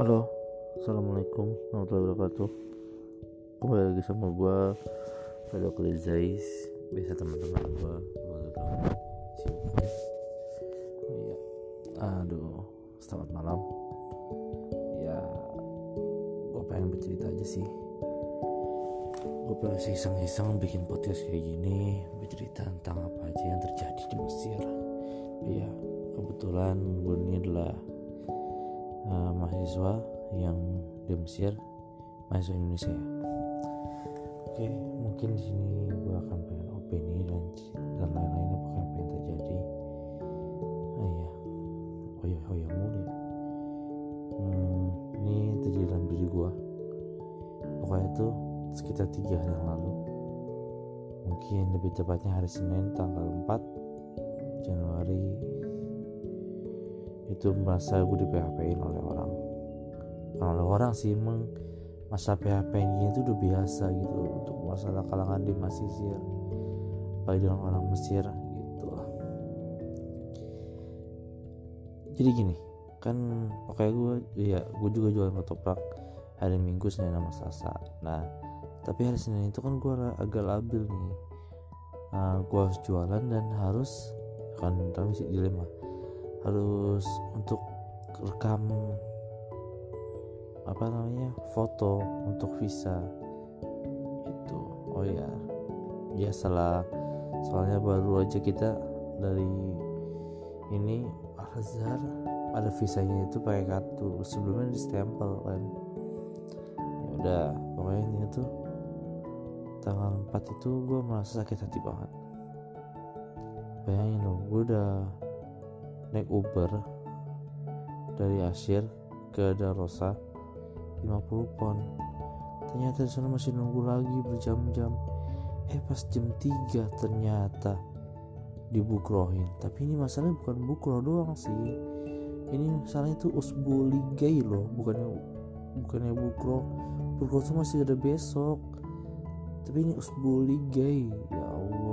Halo, assalamualaikum warahmatullahi wabarakatuh. Kembali lagi sama gue, Pedro Zais. Biasa teman-teman gue. Oh iya, aduh, selamat malam. Ya, gue pengen bercerita aja sih. Gue pengen iseng-iseng bikin podcast kayak gini, bercerita tentang apa aja yang terjadi di Mesir. Iya, kebetulan gue ini adalah mahasiswa yang di Mesir mahasiswa Indonesia ya. Oke, mungkin di sini gue akan pengen opini dan dan lain-lain apa yang pengen terjadi. Ah iya, oh ya, oh ya mulu ya. Hmm, ini terjadi dalam diri gue. Pokoknya itu sekitar tiga hari yang lalu. Mungkin lebih tepatnya hari Senin tanggal 4 Januari itu merasa gue di PHP-in oleh orang. Bukan oleh orang sih emang masa PHP ini itu udah biasa gitu. Untuk masalah kalangan di Mesir. Baik dengan orang Mesir gitu. Jadi gini kan pokoknya gue ya gue juga jualan ketoprak hari Minggu Senin sama Selasa. Nah tapi hari Senin itu kan gue agak labil nih. Uh, gue harus jualan dan harus kan tapi dilema harus untuk rekam apa namanya foto untuk visa. Itu oh ya biasalah. Soalnya baru aja kita dari ini Al Azhar ada visanya itu pakai kartu. Sebelumnya di stempel kan. Ya udah pokoknya ini tuh tanggal 4 itu gue merasa sakit hati banget. Bayangin loh gue udah naik Uber dari Asyir ke Darosa 50 pon. Ternyata di sana masih nunggu lagi berjam-jam. Eh pas jam 3 ternyata dibukrohin. Tapi ini masalahnya bukan bukro doang sih. Ini masalahnya itu usbuligai loh bukannya bukannya bukro. Bukro tuh masih ada besok. Tapi ini usbuligai ya Allah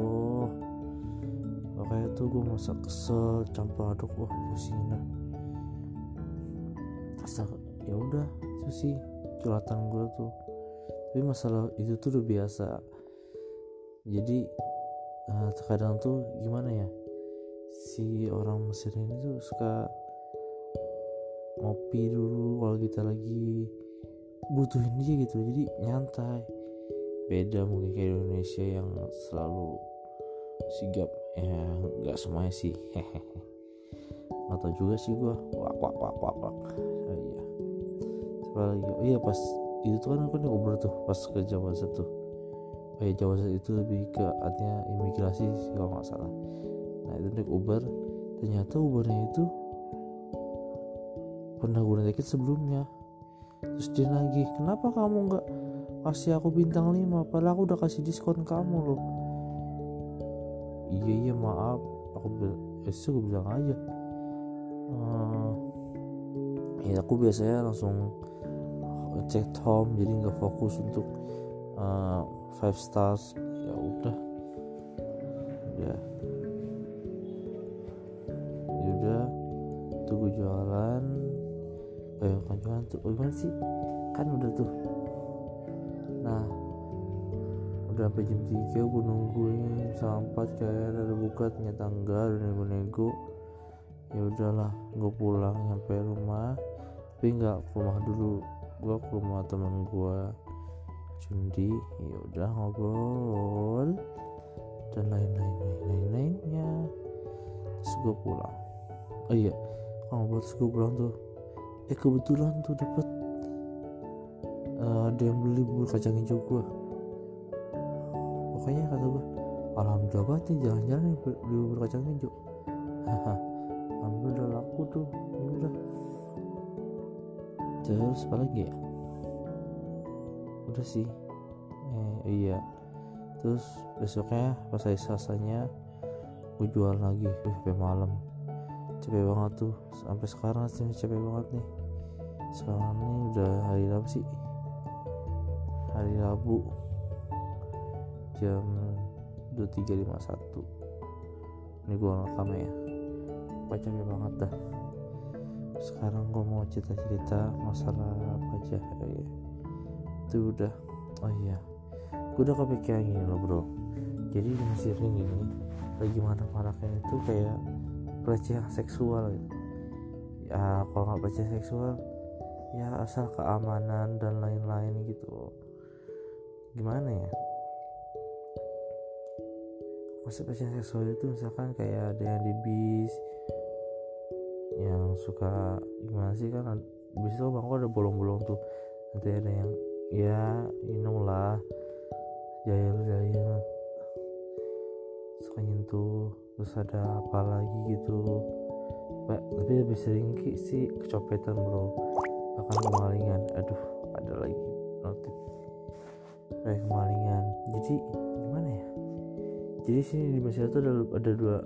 kayak tuh gue masa kesel campur aduk wah pusing dah. Asal ya udah itu sih curhatan gue tuh. Tapi masalah itu tuh udah biasa. Jadi uh, terkadang tuh gimana ya si orang Mesir ini tuh suka ngopi dulu kalau kita lagi butuhin dia gitu. Jadi nyantai. Beda mungkin kayak Indonesia yang selalu sigap ya nggak semuanya sih. Hehehe. Nggak tahu juga sih gua. Wak wak wak wak wak. Oh, iya. Siapa lagi? Oh iya pas itu tuh kan aku nih Uber tuh pas ke Jawa satu oh iya Jawa satu itu lebih ke artinya imigrasi sih kalau nggak salah. Nah itu naik Uber. Ternyata Ubernya itu pernah gue naikin sebelumnya. Terus dia lagi kenapa kamu nggak kasih aku bintang 5 padahal aku udah kasih diskon kamu loh iya iya maaf. Aku bilang ya gue bilang aja. Uh, ya aku biasanya langsung cek home jadi nggak fokus untuk uh, five stars. Ya udah. Ya. Ya udah. Tunggu jualan. Eh kan jualan tuh oh, gimana sih? Kan udah tuh sampai jam? 3 gue nungguin sampai kayak ada buka ternyata enggak udah nego-nego. Ya udahlah gue pulang nyampe rumah. Tapi nggak ke rumah dulu gue ke rumah teman gue Cundi ya udah ngobrol dan lain-lain lain-lainnya. Terus gue pulang. Oh iya ngobrol terus gue pulang tuh. Eh kebetulan tuh dapet uh, ada yang beli bubur kacang hijau gue pokoknya kata gue alhamdulillah banget nih jalan-jalan nih beli bubur kacang hijau. Haha alhamdulillah laku tuh ya udah. Terus apa lagi ya? Udah sih. Eh, iya. Terus besoknya pas hari sasanya gue jual lagi. Wih, sampai malam. Capek banget tuh. Sampai sekarang sih capek banget nih. Sekarang nih udah hari apa sih? Hari Rabu jam 23.51 ini gua rekam ya. Capek banget dah. Sekarang gue mau cerita-cerita masalah apa aja. Ya itu udah. Oh iya. Gue udah kepikiran gini loh bro. Jadi di Mesir ini lagi marah-marahnya itu kayak pelecehan seksual gitu. Ya kalau nggak pelecehan seksual ya asal keamanan dan lain-lain gitu. Gimana ya maksud pelecehan seksual itu misalkan kayak ada yang di bis yang suka gimana sih kan bis itu bangku ada bolong-bolong tuh. Nanti ada yang ya you know lah jahil-jahil. Suka nyentuh terus ada apa lagi gitu. Pak, tapi lebih sering sih kecopetan bro. Bahkan kemalingan. Aduh ada lagi notif. Kayak kemalingan. Jadi jadi sini di Mesir itu ada, ada dua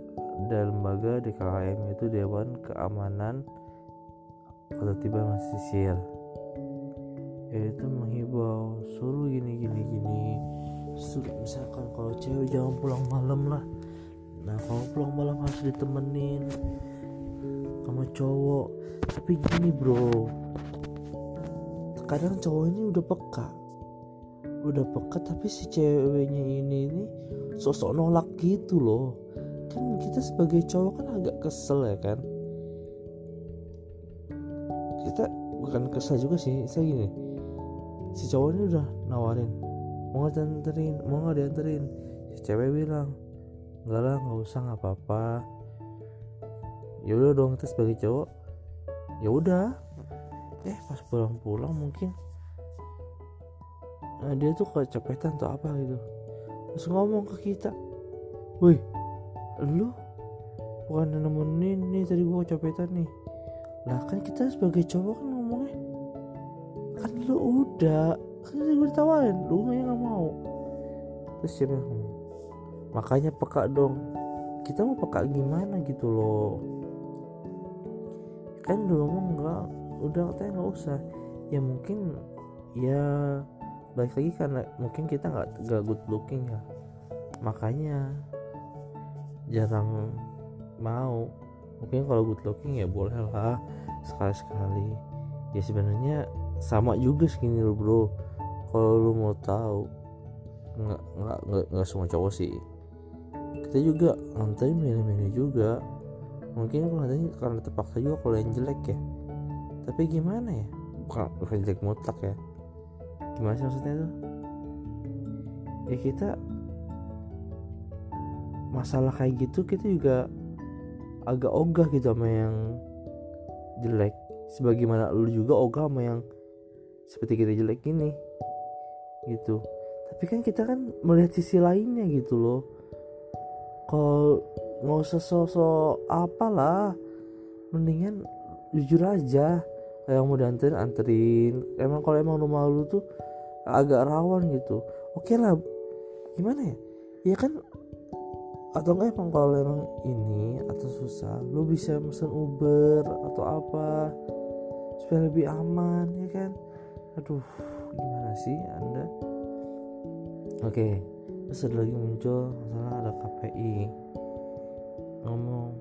ada lembaga DKKM yaitu Dewan Keamanan Kota Tiba Mesir yaitu menghibau suruh gini gini gini suruh misalkan kalau cewek jangan pulang malam lah. Nah kalau pulang malam harus ditemenin sama cowok. Tapi gini bro kadang cowok ini udah peka udah peka tapi si ceweknya ini ini sosok nolak gitu loh. Kan kita sebagai cowok kan agak kesel ya kan? Kita bukan kesel juga sih saya gini. Si cowok ini udah nawarin mau nggak dianterin? Mau nggak dianterin? Si cewek bilang enggak lah nggak usah nggak apa-apa. Ya udah dong kita sebagai cowok. Ya udah. Eh pas pulang-pulang mungkin nah, dia tuh kecopetan atau apa gitu. Terus ngomong ke kita wih lu bukan nemenin nih tadi gua kecopetan nih. Lah kan kita sebagai cowok kan ngomongnya kan lu udah kan gue ditawarin lu nggak mau. Terus siapa yang makanya peka dong. Kita mau peka gimana gitu loh. Kan dulu ngomong enggak udah katanya nggak usah. Ya mungkin ya balik lagi karena mungkin kita nggak nggak good looking ya. Makanya jarang mau. Mungkin kalau good looking ya boleh lah sekali sekali ya sebenarnya sama juga segini loh bro. Kalau lu mau tahu nggak nggak nggak nggak semua cowok sih. Kita juga nonton milih-milih juga. Mungkin nanti karena terpaksa juga kalau yang jelek ya. Tapi gimana ya? Bukan, bukan jelek mutlak ya gimana sih maksudnya tuh? Ya kita masalah kayak gitu kita juga agak ogah gitu sama yang jelek. Sebagaimana lu juga ogah sama yang seperti kita jelek ini gitu. Tapi kan kita kan melihat sisi lainnya gitu loh. Kalau nggak usah sosok apalah. Mendingan jujur aja. Kayak mau dianterin anterin. Emang kalau emang rumah lu tuh agak rawan gitu. Oke lah gimana ya? Ya kan? Atau enggak emang kalau emang ini atau susah lu bisa pesen Uber atau apa supaya lebih aman ya kan? Aduh gimana sih anda? Oke terus ada lagi muncul masalah ada KPI ngomong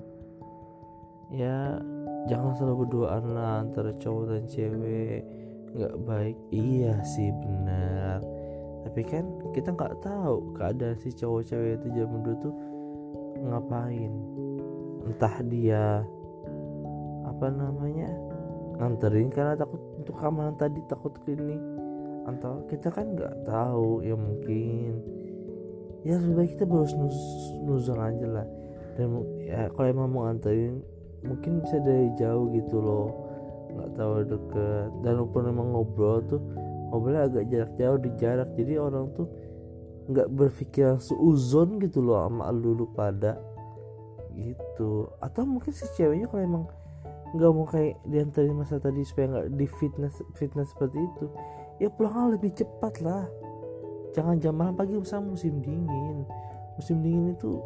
ya jangan selalu berduaan lah antara cowok dan cewek nggak baik. Iya sih benar. Tapi kan kita nggak tahu keadaan si cowok cewek itu zaman dulu tuh ngapain. Entah dia apa namanya nganterin karena takut untuk keamanan tadi takut ini. Atau kita kan nggak tahu ya mungkin. Ya lebih kita harus nuz nuzul aja lah. Dan ya kalau emang mau nganterin mungkin bisa dari jauh gitu loh nggak tahu deket. Dan walaupun emang ngobrol tuh ngobrolnya agak jarak jauh di jarak. Jadi orang tuh nggak berpikiran seuzon gitu loh sama lu pada gitu. Atau mungkin si ceweknya kalau emang nggak mau kayak diantarin masa tadi supaya nggak di fitness fitness seperti itu ya pulang lebih cepat lah. Jangan jam malam pagi sama musim dingin. Musim dingin itu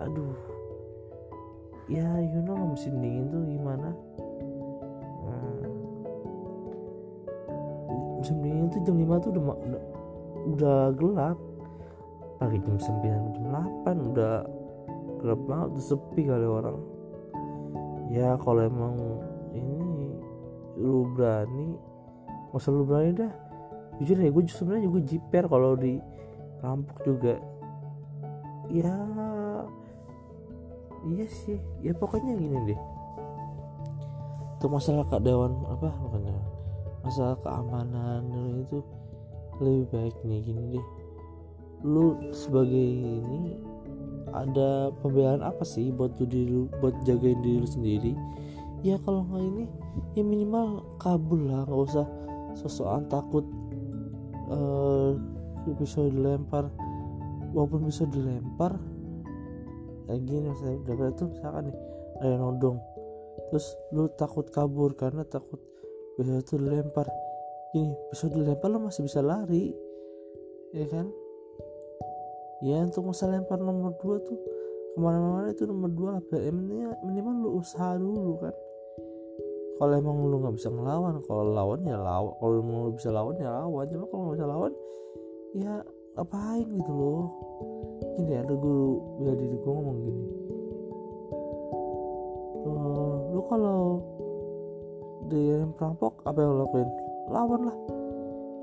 aduh. Ya you know musim dingin tuh gimana musim dingin tuh jam 5 tuh udah udah, gelap. Pagi jam 9 jam 8 udah gelap banget udah sepi kali orang. Ya kalau emang ini lu berani masa lu berani dah. Jujur ya gue sebenarnya juga jiper kalau di rampok juga. Ya iya sih. Ya pokoknya gini deh. Untuk masalah kak dewan apa makanya masalah keamanan itu lebih baik nih gini deh. Lu sebagai ini ada pembelaan apa sih buat tuh diri buat jagain diri lu sendiri? Ya kalau nggak ini ya minimal kabul lah nggak usah sosokan takut uh, bisa dilempar. Walaupun bisa dilempar kayak gini misalnya dapat itu misalkan nih ada nodong. Terus lu takut kabur karena takut bisa itu dilempar ini bisa dilempar lu masih bisa lari. Ya kan? Ya untuk masalah lempar nomor dua tuh ke mana-mana itu nomor dua lah. Ya, minimal lu usaha dulu kan. Kalau emang lu nggak bisa ngelawan kalau lawan ya lawan kalau lu bisa lawan ya lawan. Cuma kalau nggak bisa lawan ya ngapain gitu loh. Gini ada gue bila diri gue ngomong gini. Uh, lu kalau di perampok apa yang lo lakuin? Lawan lah.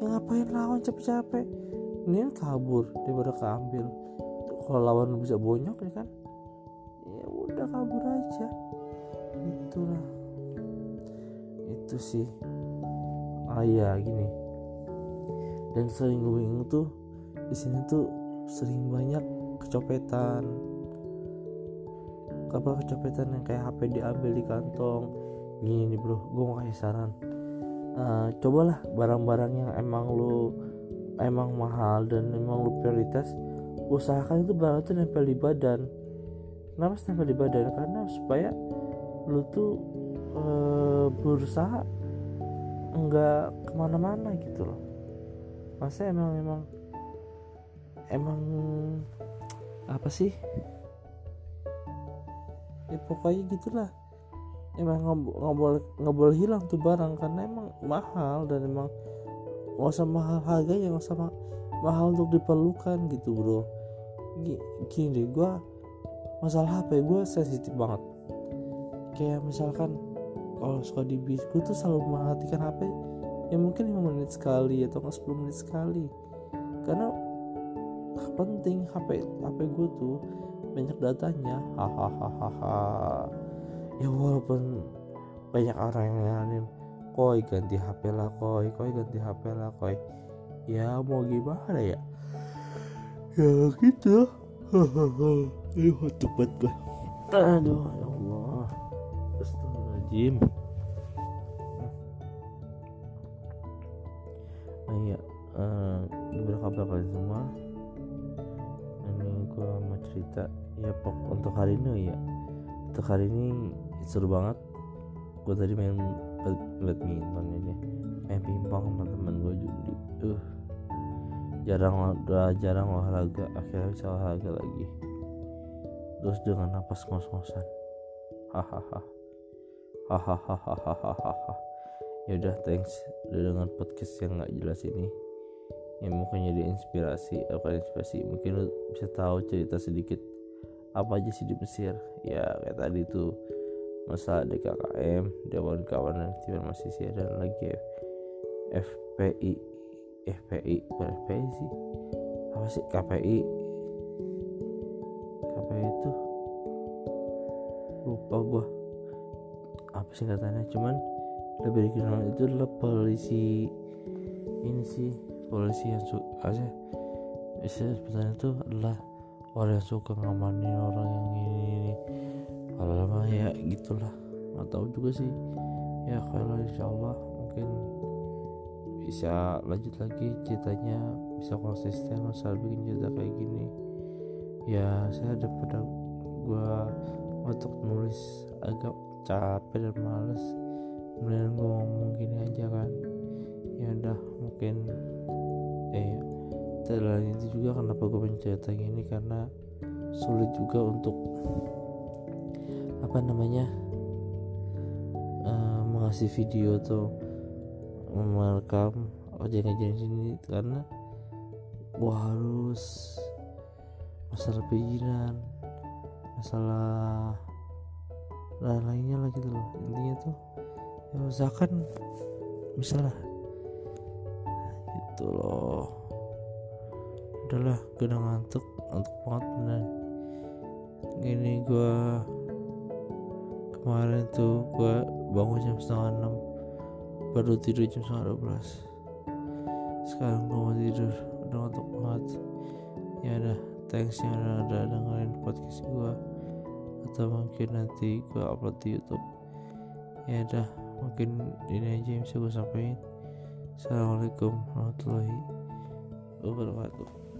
Ya ngapain lawan capek-capek? Ini kabur daripada keambil. Kalau lawan bisa bonyok ya kan? Ya udah kabur aja. Itulah. Itu sih. Ah ya gini. Dan sering gue tuh di sini tuh sering banyak kecopetan. Kabar kecopetan yang kayak HP diambil di kantong gini bro gue mau kasih saran. Uh, cobalah barang-barang yang emang lu emang mahal dan emang lu prioritas usahakan itu barang itu nempel di badan. Kenapa nempel di badan? Karena supaya lu tuh uh, berusaha enggak ke mana-mana gitu loh. Masa emang emang emang apa sih? Ya pokoknya gitulah emang nggak boleh nggak boleh hilang tuh barang karena emang mahal dan emang nggak usah mahal harganya nggak usah ma mahal untuk diperlukan gitu bro. Gini deh gue masalah HP gue sensitif banget. Kayak misalkan kalau suka di bis gue tuh selalu mematikan HP ya mungkin 5 menit sekali atau 10 menit sekali. Karena penting HP HP gue tuh banyak datanya. Hahaha ya walaupun banyak orang yang nyaranin koi ganti HP lah koi koi ganti HP lah koi. Ya mau gimana ya? Ya gitu. Aduh cepet gue aduh ya Allah. Astagfirullahaladzim. Nah iya uh, gimana kabar kalian semua? Gue mau cerita. Ya pok untuk hari ini ya untuk hari ini seru banget. Gue tadi main badminton ini. Main pingpong sama teman gue judi. Uh jarang udah jarang olahraga. Akhirnya bisa olahraga lagi. Terus dengan napas ngos-ngosan. Hahaha. Hahaha. Ya udah thanks. Udah dengan podcast yang nggak jelas ini. Yang mungkin jadi inspirasi. Apa inspirasi. Mungkin lu bisa tahu cerita sedikit. Apa aja sih di Mesir? Ya kayak tadi tuh masa DKKM Dewan Kawanan Aktivitas sih dan lagi FPI FPI bukan FPI sih. Apa sih? KPI KPI itu lupa gua. Apa sih katanya cuman lebih dikenal itu adalah polisi ini sih polisi yang suka aja istilah sebenarnya itu adalah orang yang suka ngamanin orang yang ini, ini. kalau ya gitulah. Nggak tahu juga sih. Ya kalau insya Allah mungkin bisa lanjut lagi ceritanya bisa konsisten masa bikin cerita kayak gini. Ya saya daripada gue untuk nulis agak capek dan males kemudian gue ngomong gini aja kan. Ya udah mungkin eh selain itu juga kenapa gue mencerita gini? Karena sulit juga untuk apa namanya uh, mengasih video atau merekam kejadian sini. Karena gua harus masalah perizinan masalah lain lainnya lah gitu loh. Intinya tuh ya usahakan misalnya gitu loh udahlah gue udah ngantuk ngantuk banget bener gini gue kemarin tuh gue bangun jam setengah enam baru tidur jam setengah dua belas. Sekarang gue mau tidur udah ngantuk banget. Ya udah thanks yang udah, udah dengerin podcast gue atau mungkin nanti gue upload di YouTube. Ya udah mungkin ini aja yang bisa gue sampaikan. Assalamualaikum warahmatullahi wabarakatuh